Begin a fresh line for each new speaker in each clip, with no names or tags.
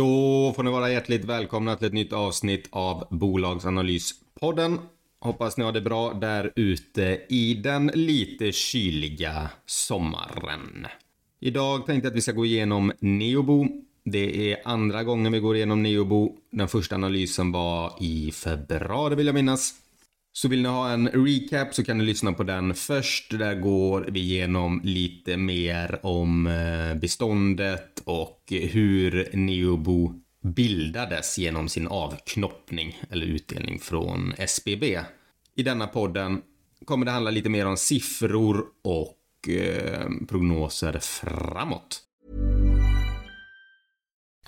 Då får ni vara hjärtligt välkomna till ett nytt avsnitt av Bolagsanalyspodden. Hoppas ni har det bra där ute i den lite kyliga sommaren. Idag tänkte jag att vi ska gå igenom Neobo. Det är andra gången vi går igenom Neobo. Den första analysen var i februari vill jag minnas. Så vill ni ha en recap så kan ni lyssna på den först. Där går vi igenom lite mer om eh, beståndet och hur Neobo bildades genom sin avknoppning eller utdelning från SBB. I denna podden kommer det handla lite mer om siffror och eh, prognoser framåt.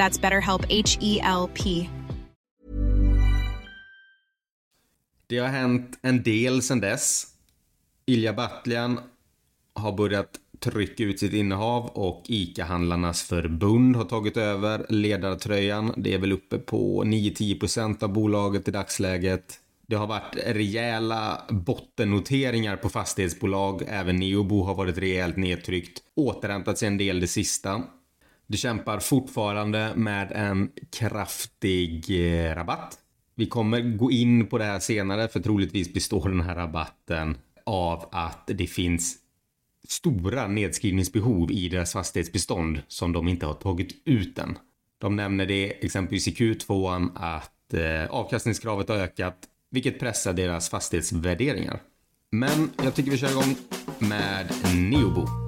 That's BetterHelp H E L P.
Det har hänt en del sedan dess. Ilja Batljan har börjat trycka ut sitt innehav och ICA-handlarnas förbund har tagit över ledartröjan. Det är väl uppe på 9-10% av bolaget i dagsläget. Det har varit rejäla bottennoteringar på fastighetsbolag. Även Neobo har varit rejält nedtryckt. Återhämtat sig en del det sista. Du kämpar fortfarande med en kraftig eh, rabatt. Vi kommer gå in på det här senare för troligtvis består den här rabatten av att det finns stora nedskrivningsbehov i deras fastighetsbestånd som de inte har tagit ut än. De nämner det exempelvis i Q2 att eh, avkastningskravet har ökat vilket pressar deras fastighetsvärderingar. Men jag tycker vi kör igång med Neobo.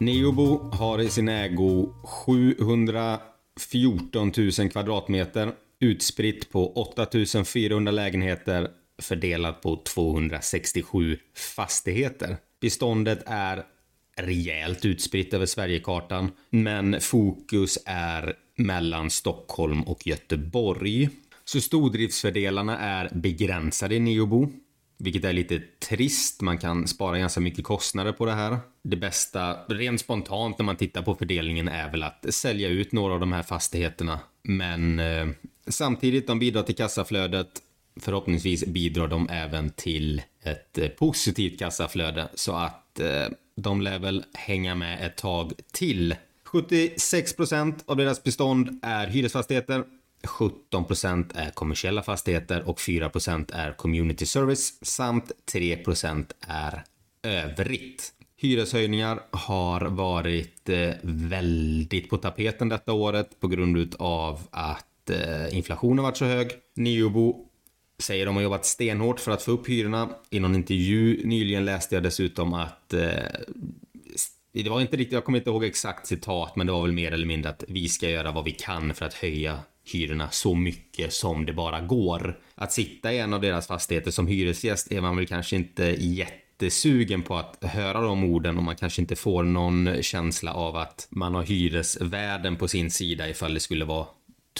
Neobo har i sin ägo 714 000 kvadratmeter utspritt på 8400 lägenheter fördelat på 267 fastigheter. Beståndet är rejält utspritt över Sverigekartan, men fokus är mellan Stockholm och Göteborg. Så stordriftsfördelarna är begränsade i Neobo, vilket är lite trist. Man kan spara ganska mycket kostnader på det här. Det bästa, rent spontant när man tittar på fördelningen, är väl att sälja ut några av de här fastigheterna. Men eh, samtidigt, de bidrar till kassaflödet förhoppningsvis bidrar de även till ett eh, positivt kassaflöde så att eh, de lär väl hänga med ett tag till. 76% av deras bestånd är hyresfastigheter. 17 procent är kommersiella fastigheter och 4 procent är community service samt 3 procent är övrigt. Hyreshöjningar har varit eh, väldigt på tapeten detta året på grund av att eh, inflationen varit så hög. Neobo säger de har jobbat stenhårt för att få upp hyrorna. I någon intervju nyligen läste jag dessutom att eh, det var inte riktigt, jag kommer inte ihåg exakt citat, men det var väl mer eller mindre att vi ska göra vad vi kan för att höja hyrorna så mycket som det bara går. Att sitta i en av deras fastigheter som hyresgäst är man väl kanske inte jättesugen på att höra de orden och man kanske inte får någon känsla av att man har hyresvärden på sin sida ifall det skulle vara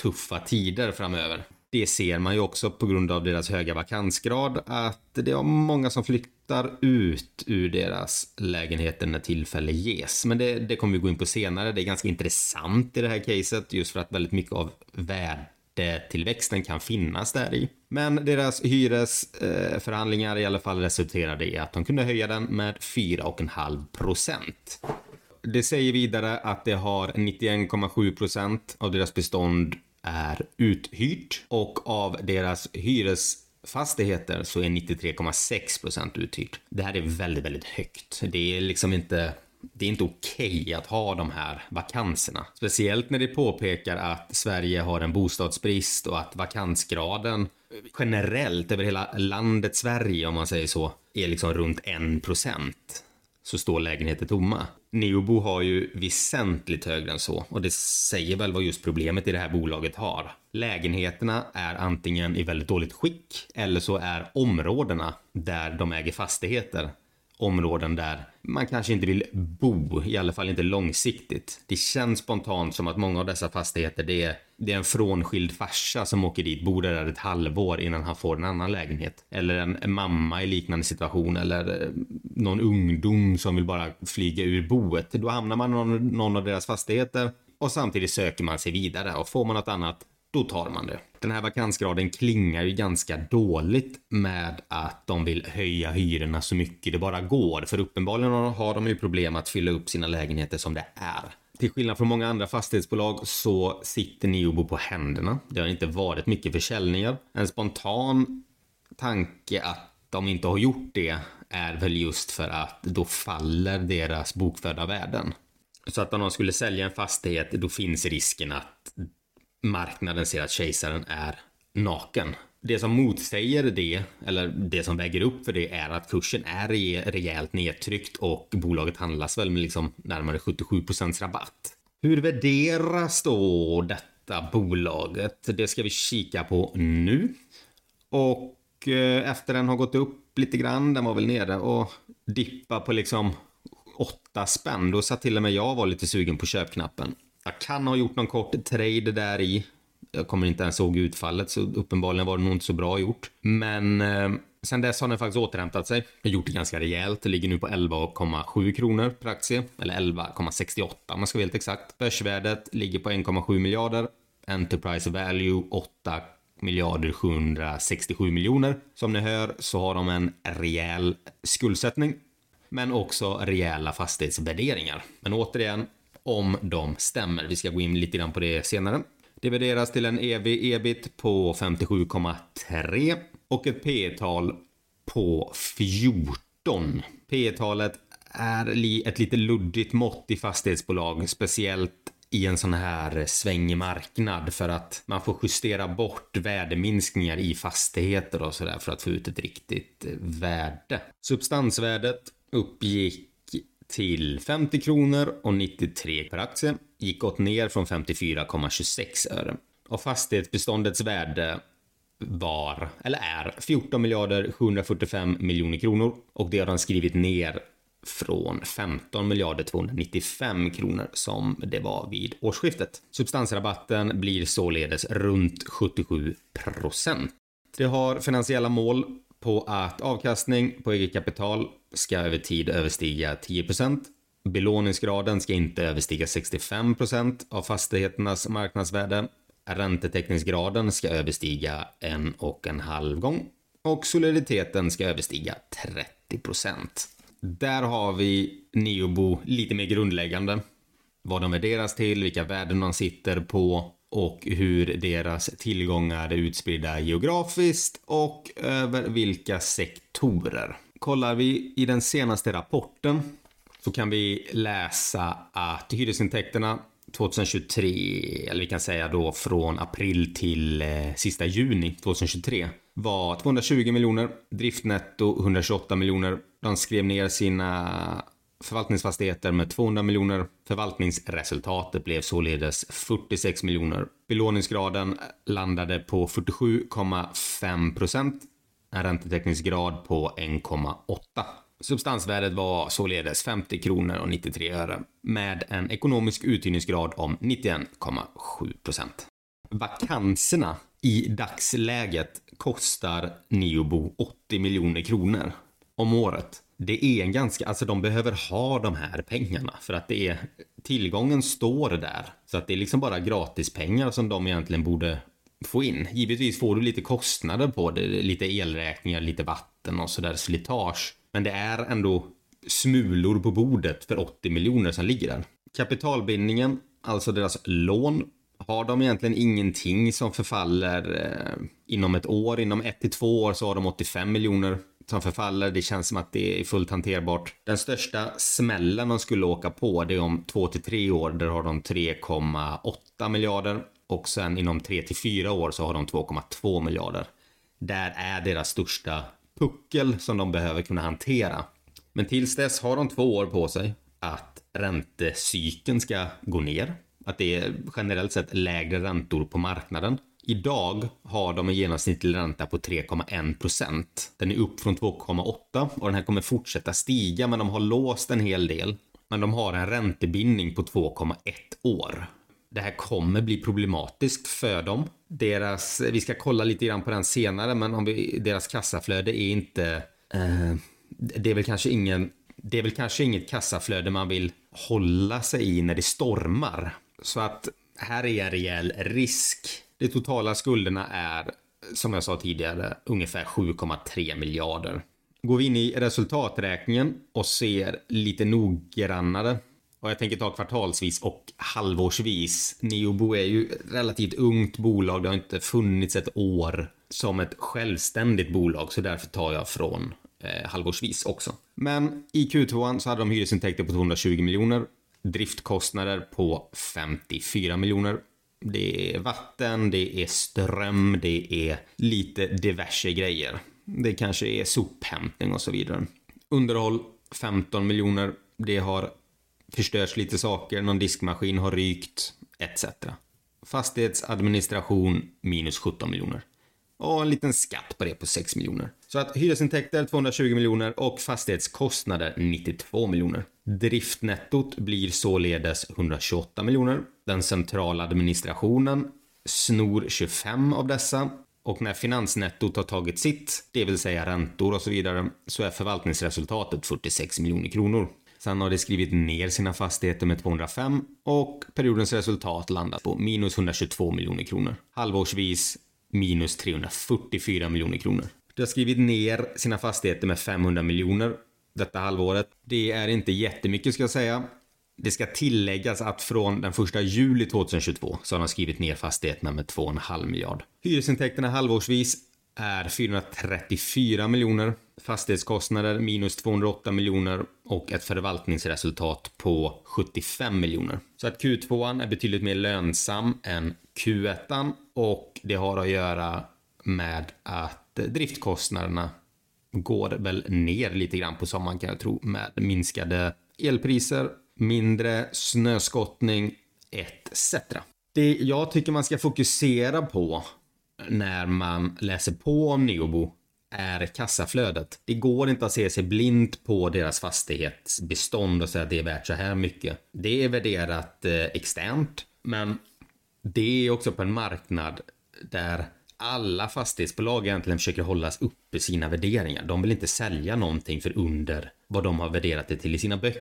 tuffa tider framöver. Det ser man ju också på grund av deras höga vakansgrad att det är många som flyttar ut ur deras lägenheter när tillfälle ges. Men det, det kommer vi gå in på senare. Det är ganska intressant i det här caset just för att väldigt mycket av värdetillväxten kan finnas där i. Men deras hyresförhandlingar i alla fall resulterade i att de kunde höja den med 4,5 procent. Det säger vidare att det har 91,7 procent av deras bestånd är uthyrt och av deras hyresfastigheter så är 93,6 procent uthyrt. Det här är väldigt, väldigt högt. Det är liksom inte det är inte okej okay att ha de här vakanserna. Speciellt när det påpekar att Sverige har en bostadsbrist och att vakansgraden generellt över hela landet Sverige, om man säger så, är liksom runt 1 procent. Så står lägenheter tomma. Neobo har ju väsentligt högre än så och det säger väl vad just problemet i det här bolaget har. Lägenheterna är antingen i väldigt dåligt skick eller så är områdena där de äger fastigheter områden där man kanske inte vill bo, i alla fall inte långsiktigt. Det känns spontant som att många av dessa fastigheter, det är, det är en frånskild farsa som åker dit, bor där ett halvår innan han får en annan lägenhet. Eller en, mamma i liknande situation, eller eh, någon ungdom som vill bara flyga ur boet. Då hamnar man i någon, någon av deras fastigheter och samtidigt söker man sig vidare och får man något annat då tar man det. Den här vakansgraden klingar ju ganska dåligt med att de vill höja hyrorna så mycket det bara går. För uppenbarligen har de ju problem att fylla upp sina lägenheter som det är. Till skillnad från många andra fastighetsbolag så sitter Niobo på händerna. Det har inte varit mycket försäljningar. En spontan tanke att de inte har gjort det är väl just för att då faller deras bokförda värden. Så att om de skulle sälja en fastighet, då finns risken att marknaden ser att kejsaren är naken. Det som motsäger det, eller det som väger upp för det, är att kursen är rejält nedtryckt och bolaget handlas väl med liksom närmare 77% rabatt. Hur värderas då detta bolaget? Det ska vi kika på nu. Och eh, efter den har gått upp lite grann, den var väl nere och dippa på liksom 8 spänn, då satt till och med jag var lite sugen på köpknappen. Jag kan ha gjort någon kort trade där i. Jag kommer inte ens ihåg utfallet så uppenbarligen var det nog inte så bra gjort. Men eh, sen dess har den faktiskt återhämtat sig. Jag har gjort det ganska rejält. Det ligger nu på 11,7 kronor per aktie. Eller 11,68 om man ska vara helt exakt. Börsvärdet ligger på 1,7 miljarder. Enterprise value 8 miljarder 767 miljoner. Som ni hör så har de en rejäl skuldsättning. Men också rejäla fastighetsvärderingar. Men återigen, om de stämmer. Vi ska gå in lite grann på det senare. Det värderas till en ev ebit på 57,3 och ett P tal på 14. P talet är ett lite luddigt mått i fastighetsbolag, speciellt i en sån här svängig marknad för att man får justera bort värdeminskningar i fastigheter och sådär för att få ut ett riktigt värde. Substansvärdet uppgick till 50 kronor och 93 per aktie. Gick åt ner från 54,26 öre. Och fastighetsbeståndets värde var, eller är, 14 miljarder 745 miljoner kronor och det har de skrivit ner från 15 miljarder 295 kronor som det var vid årsskiftet. Substansrabatten blir således runt 77 procent. Det har finansiella mål på att avkastning på eget kapital ska över tid överstiga 10% Belåningsgraden ska inte överstiga 65% av fastigheternas marknadsvärde. Räntetäckningsgraden ska överstiga en och en halv gång och soliditeten ska överstiga 30% Där har vi Neobo lite mer grundläggande. Vad de värderas till, vilka värden de sitter på och hur deras tillgångar är utspridda geografiskt och över vilka sektorer. Kollar vi i den senaste rapporten så kan vi läsa att hyresintäkterna 2023, eller vi kan säga då från april till eh, sista juni 2023 var 220 miljoner, driftnetto 128 miljoner. De skrev ner sina förvaltningsfastigheter med 200 miljoner. Förvaltningsresultatet blev således 46 miljoner. Belåningsgraden landade på 47,5 procent. En räntetäckningsgrad på 1,8. Substansvärdet var således 50 kronor och 93 öre med en ekonomisk uthyrningsgrad om 91,7 procent. Vakanserna i dagsläget kostar Neobo 80 miljoner kronor om året. Det är en ganska, alltså de behöver ha de här pengarna för att det är, tillgången står där. Så att det är liksom bara gratispengar som de egentligen borde få in. Givetvis får du lite kostnader på det, lite elräkningar, lite vatten och sådär, slitage. Men det är ändå smulor på bordet för 80 miljoner som ligger där. Kapitalbindningen, alltså deras lån, har de egentligen ingenting som förfaller eh, inom ett år. Inom ett till två år så har de 85 miljoner som förfaller. Det känns som att det är fullt hanterbart. Den största smällen de skulle åka på det är om två till tre år. Där har de 3,8 miljarder och sen inom 3 till 4 år så har de 2,2 miljarder. Där är deras största puckel som de behöver kunna hantera. Men tills dess har de två år på sig att räntecykeln ska gå ner. Att det är generellt sett lägre räntor på marknaden. Idag har de en genomsnittlig ränta på 3,1 procent. Den är upp från 2,8 och den här kommer fortsätta stiga men de har låst en hel del. Men de har en räntebindning på 2,1 år det här kommer bli problematiskt för dem. Deras, vi ska kolla lite grann på den senare, men om vi, deras kassaflöde är inte... Eh, det är väl kanske ingen... Det är väl kanske inget kassaflöde man vill hålla sig i när det stormar. Så att här är en rejäl risk. De totala skulderna är, som jag sa tidigare, ungefär 7,3 miljarder. Går vi in i resultaträkningen och ser lite noggrannare och jag tänker ta kvartalsvis och halvårsvis. Neobo är ju relativt ungt bolag. Det har inte funnits ett år som ett självständigt bolag. Så därför tar jag från eh, halvårsvis också. Men i Q2 så hade de hyresintäkter på 220 miljoner. Driftkostnader på 54 miljoner. Det är vatten, det är ström, det är lite diverse grejer. Det kanske är sophämtning och så vidare. Underhåll 15 miljoner. Det har förstörts lite saker, någon diskmaskin har rykt, etc. Fastighetsadministration minus 17 miljoner. Och en liten skatt på det på 6 miljoner. Så att hyresintäkter 220 miljoner och fastighetskostnader 92 miljoner. Driftnettot blir således 128 miljoner. Den centrala administrationen snor 25 av dessa och när finansnettot har tagit sitt, det vill säga räntor och så vidare, så är förvaltningsresultatet 46 miljoner kronor. Sen har de skrivit ner sina fastigheter med 205 och periodens resultat landar på minus 122 miljoner kronor. Halvårsvis minus 344 miljoner kronor. De har skrivit ner sina fastigheter med 500 miljoner detta halvåret. Det är inte jättemycket ska jag säga. Det ska tilläggas att från den 1 juli 2022 så har de skrivit ner fastigheterna med 2,5 miljard. Hyresintäkterna halvårsvis är 434 miljoner fastighetskostnader minus 208 miljoner och ett förvaltningsresultat på 75 miljoner. Så att Q2 är betydligt mer lönsam än Q1 och det har att göra med att driftkostnaderna går väl ner lite grann på sommaren kan jag tro med minskade elpriser, mindre snöskottning etc. Det jag tycker man ska fokusera på när man läser på om Neobo är kassaflödet. Det går inte att se sig blint på deras fastighetsbestånd och säga att det är värt så här mycket. Det är värderat eh, externt, men det är också på en marknad där alla fastighetsbolag egentligen försöker hållas uppe sina värderingar. De vill inte sälja någonting för under vad de har värderat det till i sina böcker.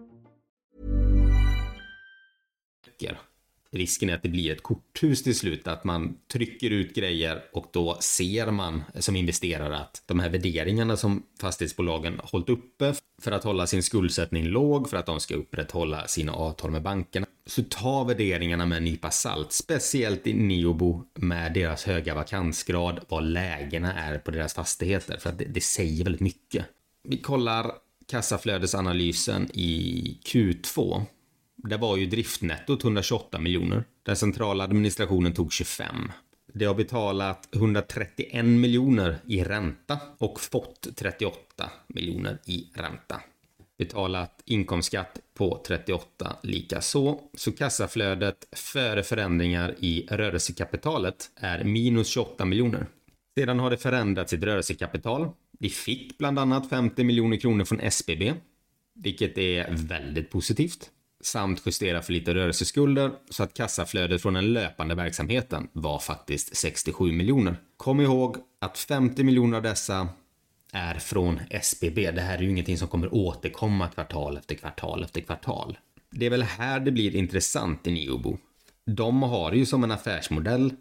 Risken är att det blir ett korthus till slut, att man trycker ut grejer och då ser man som investerare att de här värderingarna som fastighetsbolagen hållit uppe för att hålla sin skuldsättning låg, för att de ska upprätthålla sina avtal med bankerna, så ta värderingarna med en nypa salt, speciellt i Neobo med deras höga vakansgrad, vad lägena är på deras fastigheter, för att det, det säger väldigt mycket. Vi kollar kassaflödesanalysen i Q2 det var ju driftnettot 128 miljoner. Den centrala administrationen tog 25. Det har betalat 131 miljoner i ränta och fått 38 miljoner i ränta. Betalat inkomstskatt på 38 lika så. Så kassaflödet före förändringar i rörelsekapitalet är minus 28 miljoner. Sedan har det förändrat sitt rörelsekapital. Vi fick bland annat 50 miljoner kronor från SBB, vilket är väldigt positivt samt justera för lite rörelseskulder så att kassaflödet från den löpande verksamheten var faktiskt 67 miljoner. Kom ihåg att 50 miljoner av dessa är från SBB. Det här är ju ingenting som kommer återkomma kvartal efter kvartal efter kvartal. Det är väl här det blir intressant i Neobo. De har ju som en affärsmodell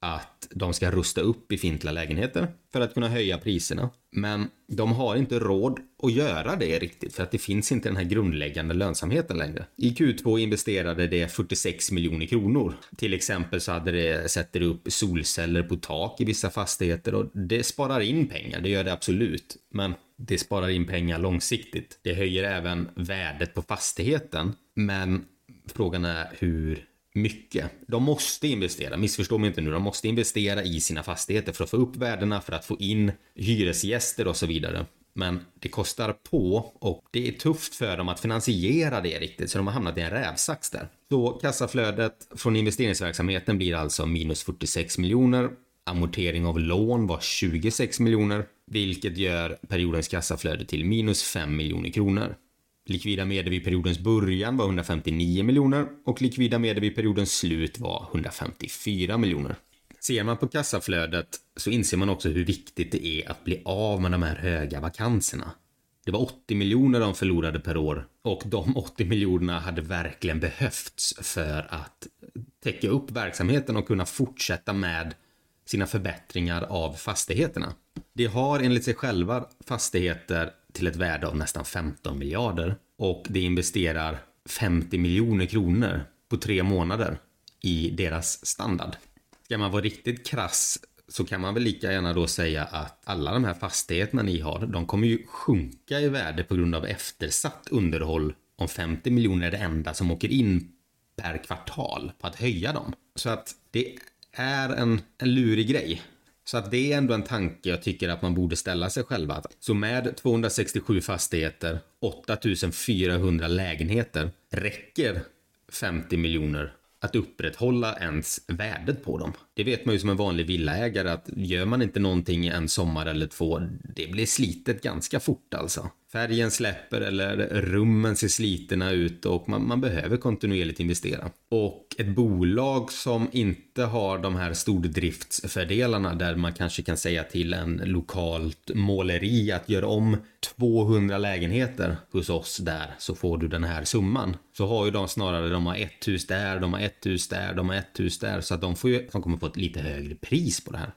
att de ska rusta upp befintliga lägenheter för att kunna höja priserna. Men de har inte råd att göra det riktigt för att det finns inte den här grundläggande lönsamheten längre. I Q2 investerade det 46 miljoner kronor. Till exempel så hade det, sätter upp solceller på tak i vissa fastigheter och det sparar in pengar, det gör det absolut. Men det sparar in pengar långsiktigt. Det höjer även värdet på fastigheten. Men frågan är hur mycket. De måste investera, missförstå mig inte nu, de måste investera i sina fastigheter för att få upp värdena, för att få in hyresgäster och så vidare. Men det kostar på och det är tufft för dem att finansiera det riktigt, så de har hamnat i en rävsax där. Så kassaflödet från investeringsverksamheten blir alltså minus 46 miljoner. Amortering av lån var 26 miljoner, vilket gör periodens kassaflöde till minus 5 miljoner kronor. Likvida medel vid periodens början var 159 miljoner och likvida medel vid periodens slut var 154 miljoner. Ser man på kassaflödet så inser man också hur viktigt det är att bli av med de här höga vakanserna. Det var 80 miljoner de förlorade per år och de 80 miljonerna hade verkligen behövts för att täcka upp verksamheten och kunna fortsätta med sina förbättringar av fastigheterna. De har enligt sig själva fastigheter till ett värde av nästan 15 miljarder och de investerar 50 miljoner kronor på tre månader i deras standard. Ska man vara riktigt krass så kan man väl lika gärna då säga att alla de här fastigheterna ni har, de kommer ju sjunka i värde på grund av eftersatt underhåll om 50 miljoner är det enda som åker in per kvartal på att höja dem. Så att det är en, en lurig grej. Så att det är ändå en tanke jag tycker att man borde ställa sig själva. Så med 267 fastigheter, 8400 lägenheter, räcker 50 miljoner att upprätthålla ens värdet på dem. Det vet man ju som en vanlig villaägare att gör man inte någonting en sommar eller två, det blir slitet ganska fort alltså. Färgen släpper eller rummen ser slitna ut och man, man behöver kontinuerligt investera. Och ett bolag som inte har de här stordriftsfördelarna där man kanske kan säga till en lokalt måleri att göra om 200 lägenheter hos oss där så får du den här summan. Så har ju de snarare, de har ett hus där, de har ett hus där, de har ett hus där så att de får ju, de kommer få ett lite högre pris på det här.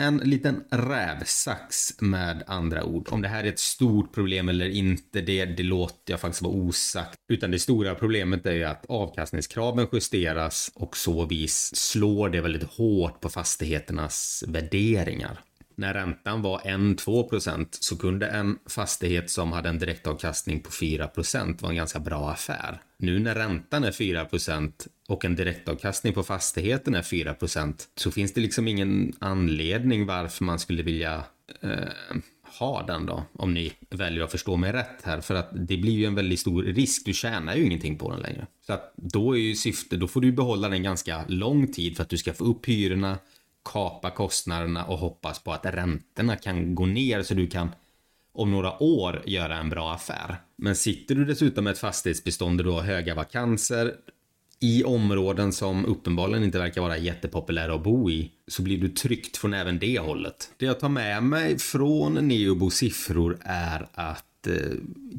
En liten rävsax med andra ord. Om det här är ett stort problem eller inte, det, det låter jag faktiskt vara osagt. Utan det stora problemet är ju att avkastningskraven justeras och så vis slår det väldigt hårt på fastigheternas värderingar. När räntan var 1-2% så kunde en fastighet som hade en direktavkastning på 4% vara en ganska bra affär. Nu när räntan är 4% och en direktavkastning på fastigheten är 4% så finns det liksom ingen anledning varför man skulle vilja eh, ha den då. Om ni väljer att förstå mig rätt här. För att det blir ju en väldigt stor risk. Du tjänar ju ingenting på den längre. Så att då är ju syftet, då får du behålla den ganska lång tid för att du ska få upp hyrorna kapa kostnaderna och hoppas på att räntorna kan gå ner så du kan om några år göra en bra affär. Men sitter du dessutom med ett fastighetsbestånd där du har höga vakanser i områden som uppenbarligen inte verkar vara jättepopulära att bo i så blir du tryckt från även det hållet. Det jag tar med mig från Neobos siffror är att eh,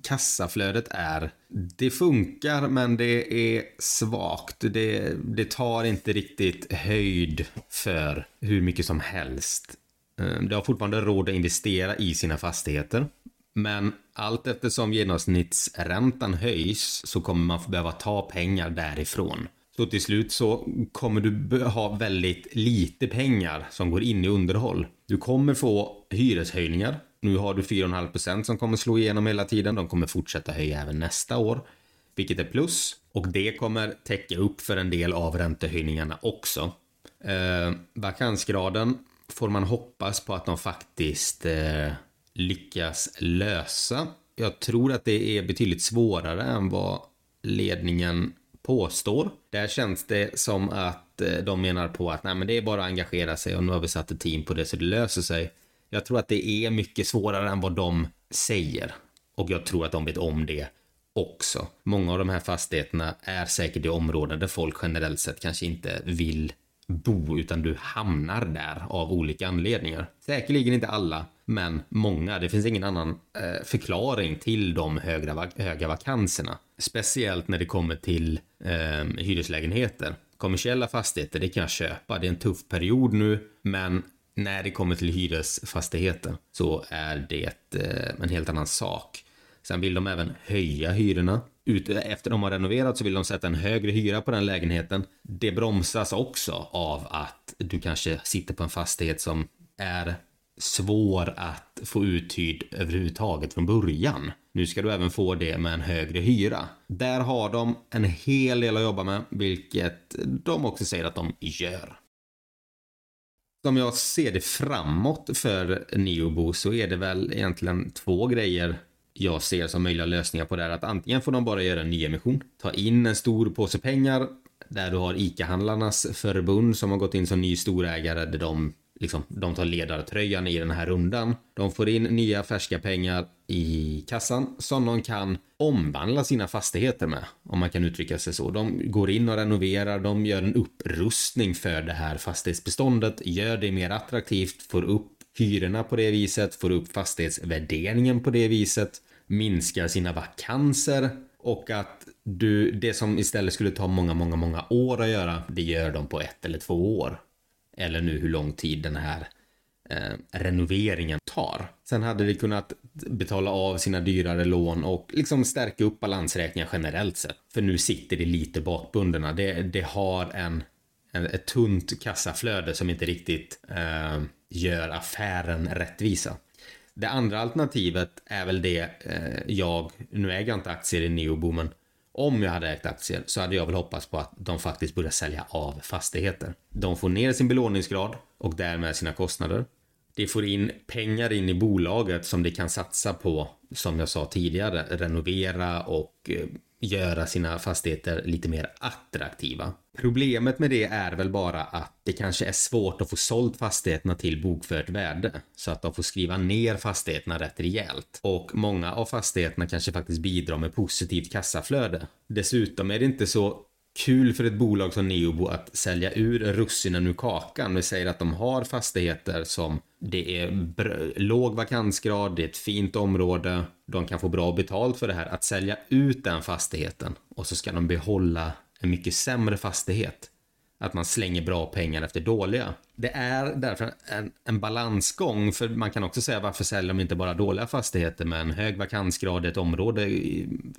kassaflödet är det funkar men det är svagt. Det, det tar inte riktigt höjd för hur mycket som helst. Eh, det har fortfarande råd att investera i sina fastigheter. Men allt eftersom genomsnittsräntan höjs så kommer man behöva ta pengar därifrån. Så till slut så kommer du ha väldigt lite pengar som går in i underhåll. Du kommer få hyreshöjningar. Nu har du 4,5% som kommer slå igenom hela tiden. De kommer fortsätta höja även nästa år. Vilket är plus. Och det kommer täcka upp för en del av räntehöjningarna också. Eh, vakansgraden får man hoppas på att de faktiskt eh, lyckas lösa. Jag tror att det är betydligt svårare än vad ledningen påstår. Där känns det som att eh, de menar på att nej, men det är bara att engagera sig och nu har vi satt ett team på det så det löser sig. Jag tror att det är mycket svårare än vad de säger och jag tror att de vet om det också. Många av de här fastigheterna är säkert i områden där folk generellt sett kanske inte vill bo utan du hamnar där av olika anledningar. Säkerligen inte alla, men många. Det finns ingen annan eh, förklaring till de högra, höga vakanserna. Speciellt när det kommer till eh, hyreslägenheter. Kommersiella fastigheter, det kan jag köpa. Det är en tuff period nu, men när det kommer till hyresfastigheter så är det eh, en helt annan sak. Sen vill de även höja hyrorna. efter de har renoverat så vill de sätta en högre hyra på den lägenheten. Det bromsas också av att du kanske sitter på en fastighet som är svår att få uthyrd överhuvudtaget från början. Nu ska du även få det med en högre hyra. Där har de en hel del att jobba med, vilket de också säger att de gör. Som jag ser det framåt för Neobo så är det väl egentligen två grejer jag ser som möjliga lösningar på det här. Att antingen får de bara göra en nyemission, ta in en stor påse pengar där du har ICA-handlarnas förbund som har gått in som ny storägare där de liksom, de tar ledartröjan i den här rundan. De får in nya färska pengar i kassan som de kan omvandla sina fastigheter med, om man kan uttrycka sig så. De går in och renoverar, de gör en upprustning för det här fastighetsbeståndet, gör det mer attraktivt, får upp hyrorna på det viset, får upp fastighetsvärderingen på det viset, minskar sina vakanser och att du, det som istället skulle ta många, många, många år att göra, det gör de på ett eller två år. Eller nu hur lång tid den här eh, renoveringen tar. Sen hade de kunnat betala av sina dyrare lån och liksom stärka upp balansräkningen generellt sett. För nu sitter det lite bakbundna. Det, det har en, en, ett tunt kassaflöde som inte riktigt eh, gör affären rättvisa. Det andra alternativet är väl det eh, jag, nu äger jag inte aktier i Neobo men om jag hade ägt aktier så hade jag väl hoppats på att de faktiskt börjar sälja av fastigheter. De får ner sin belåningsgrad och därmed sina kostnader. De får in pengar in i bolaget som de kan satsa på, som jag sa tidigare, renovera och eh, göra sina fastigheter lite mer attraktiva. Problemet med det är väl bara att det kanske är svårt att få sålt fastigheterna till bokfört värde så att de får skriva ner fastigheterna rätt rejält och många av fastigheterna kanske faktiskt bidrar med positivt kassaflöde. Dessutom är det inte så kul för ett bolag som Neobo att sälja ur russinen ur kakan. Vi säger att de har fastigheter som det är låg vakansgrad, det är ett fint område, de kan få bra betalt för det här. Att sälja ut den fastigheten och så ska de behålla en mycket sämre fastighet. Att man slänger bra pengar efter dåliga. Det är därför en, en balansgång, för man kan också säga varför säljer de inte bara dåliga fastigheter med en hög vakansgrad i ett område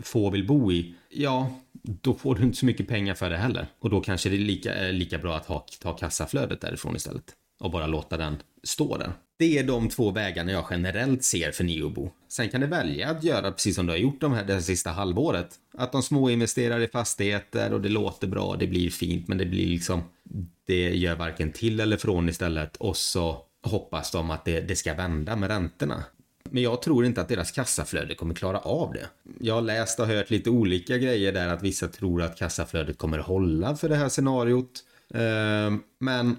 få vill bo i? Ja, då får du inte så mycket pengar för det heller. Och då kanske det är lika, lika bra att ha, ta kassaflödet därifrån istället. Och bara låta den stå där. Det är de två vägarna jag generellt ser för Neobo. Sen kan du välja att göra precis som du har gjort de här, det sista halvåret. Att de små investerar i fastigheter och det låter bra, det blir fint, men det blir liksom, det gör varken till eller från istället och så hoppas de att det, det ska vända med räntorna. Men jag tror inte att deras kassaflöde kommer klara av det. Jag har läst och hört lite olika grejer där att vissa tror att kassaflödet kommer hålla för det här scenariot. Ehm, men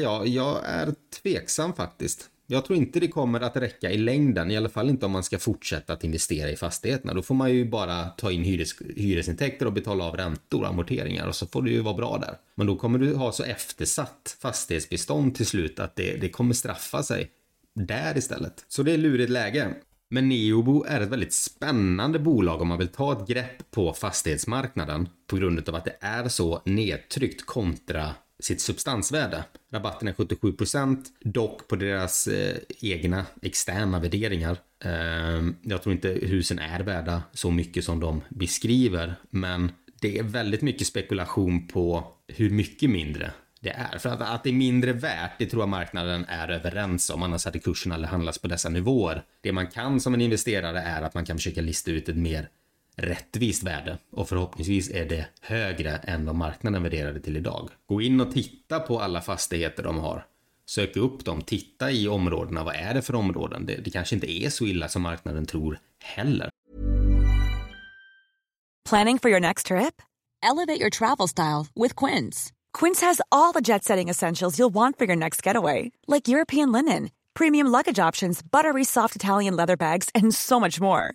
ja, jag är tveksam faktiskt. Jag tror inte det kommer att räcka i längden, i alla fall inte om man ska fortsätta att investera i fastigheterna. Då får man ju bara ta in hyres, hyresintäkter och betala av räntor och amorteringar och så får det ju vara bra där. Men då kommer du ha så eftersatt fastighetsbestånd till slut att det, det kommer straffa sig där istället. Så det är lurigt läge. Men Neobo är ett väldigt spännande bolag om man vill ta ett grepp på fastighetsmarknaden på grund av att det är så nedtryckt kontra sitt substansvärde. Rabatten är 77% dock på deras eh, egna externa värderingar. Eh, jag tror inte husen är värda så mycket som de beskriver, men det är väldigt mycket spekulation på hur mycket mindre det är. För att, att det är mindre värt, det tror jag marknaden är överens om, annars hade kursen aldrig handlats på dessa nivåer. Det man kan som en investerare är att man kan försöka lista ut ett mer rättvist värde och förhoppningsvis är det högre än vad marknaden värderade till idag. Gå in och titta på alla fastigheter de har. Sök upp dem, titta i områdena. Vad är det för områden? Det, det kanske inte är så illa som marknaden tror heller.
Planning for your next trip?
Elevate your travel style with Quince.
Quince has all the jet setting essentials you'll want for your next getaway, like European linen, premium luggage options, buttery soft Italian leather bags, and so much more.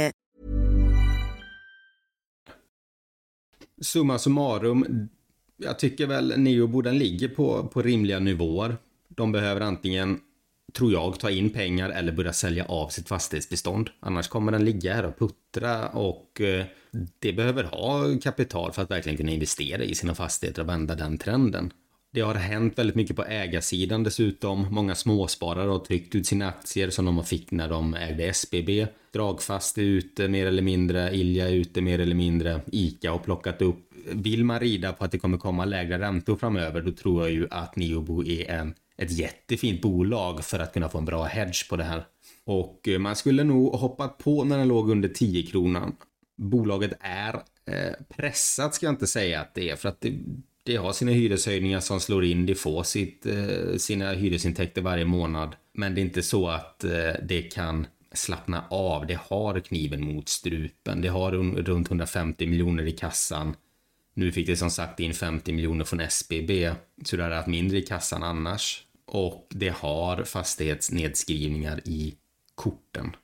Summa summarum, jag tycker väl neoborden ligger på, på rimliga nivåer. De behöver antingen, tror jag, ta in pengar eller börja sälja av sitt fastighetsbestånd. Annars kommer den ligga här och puttra och eh, det behöver ha kapital för att verkligen kunna investera i sina fastigheter och vända den trenden. Det har hänt väldigt mycket på ägarsidan dessutom. Många småsparare har tryckt ut sina aktier som de fick när de ägde SBB. Dragfast är ute mer eller mindre, Ilja är ute mer eller mindre, ICA har plockat upp. Vill man rida på att det kommer komma lägre räntor framöver då tror jag ju att Neobo är en, ett jättefint bolag för att kunna få en bra hedge på det här. Och eh, man skulle nog hoppat på när den låg under 10 kronan. Bolaget är eh, pressat ska jag inte säga att det är för att det, det har sina hyreshöjningar som slår in, det får sitt, eh, sina hyresintäkter varje månad. Men det är inte så att eh, det kan slappna av, det har kniven mot strupen, det har runt 150 miljoner i kassan. Nu fick det som sagt in 50 miljoner från SBB, så det hade haft mindre i kassan annars. Och det har fastighetsnedskrivningar i korten.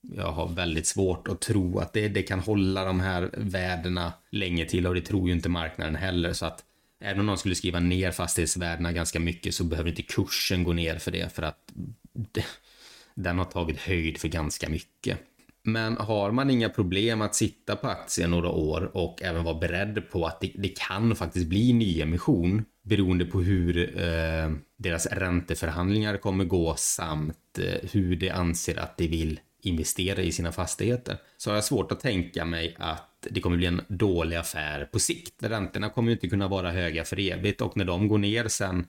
Jag har väldigt svårt att tro att det, det kan hålla de här värdena länge till och det tror ju inte marknaden heller. Så att Även om någon skulle skriva ner fastighetsvärdena ganska mycket så behöver inte kursen gå ner för det för att den har tagit höjd för ganska mycket. Men har man inga problem att sitta på aktien några år och även vara beredd på att det, det kan faktiskt bli nyemission beroende på hur eh, deras ränteförhandlingar kommer gå samt eh, hur de anser att de vill investera i sina fastigheter så har jag svårt att tänka mig att det kommer bli en dålig affär på sikt. Räntorna kommer ju inte kunna vara höga för evigt och när de går ner sen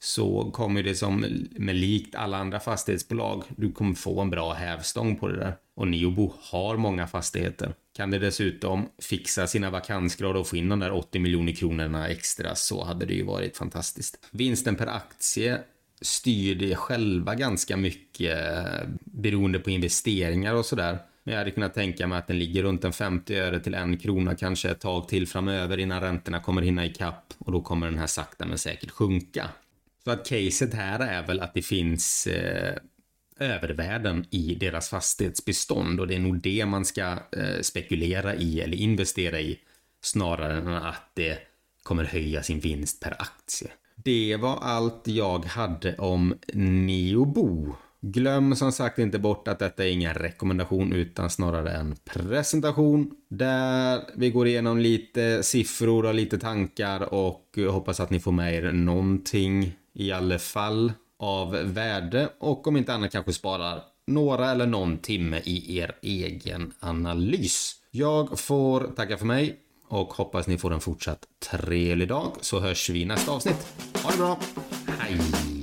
så kommer det som med likt alla andra fastighetsbolag. Du kommer få en bra hävstång på det där. Och Neobo har många fastigheter. Kan det dessutom fixa sina vakansgrad och få in de där 80 miljoner kronorna extra så hade det ju varit fantastiskt. Vinsten per aktie styr det själva ganska mycket eh, beroende på investeringar och sådär. Men jag hade kunnat tänka mig att den ligger runt en 50 öre till en krona kanske ett tag till framöver innan räntorna kommer hinna ikapp och då kommer den här sakta men säkert sjunka. Så att caset här är väl att det finns eh, övervärden i deras fastighetsbestånd och det är nog det man ska eh, spekulera i eller investera i snarare än att det kommer höja sin vinst per aktie. Det var allt jag hade om Neobo. Glöm som sagt inte bort att detta är ingen rekommendation utan snarare en presentation där vi går igenom lite siffror och lite tankar och hoppas att ni får med er någonting i alla fall av värde och om inte annat kanske sparar några eller någon timme i er egen analys. Jag får tacka för mig och hoppas ni får en fortsatt trevlig dag så hörs vi i nästa avsnitt. Ha det bra! Hej!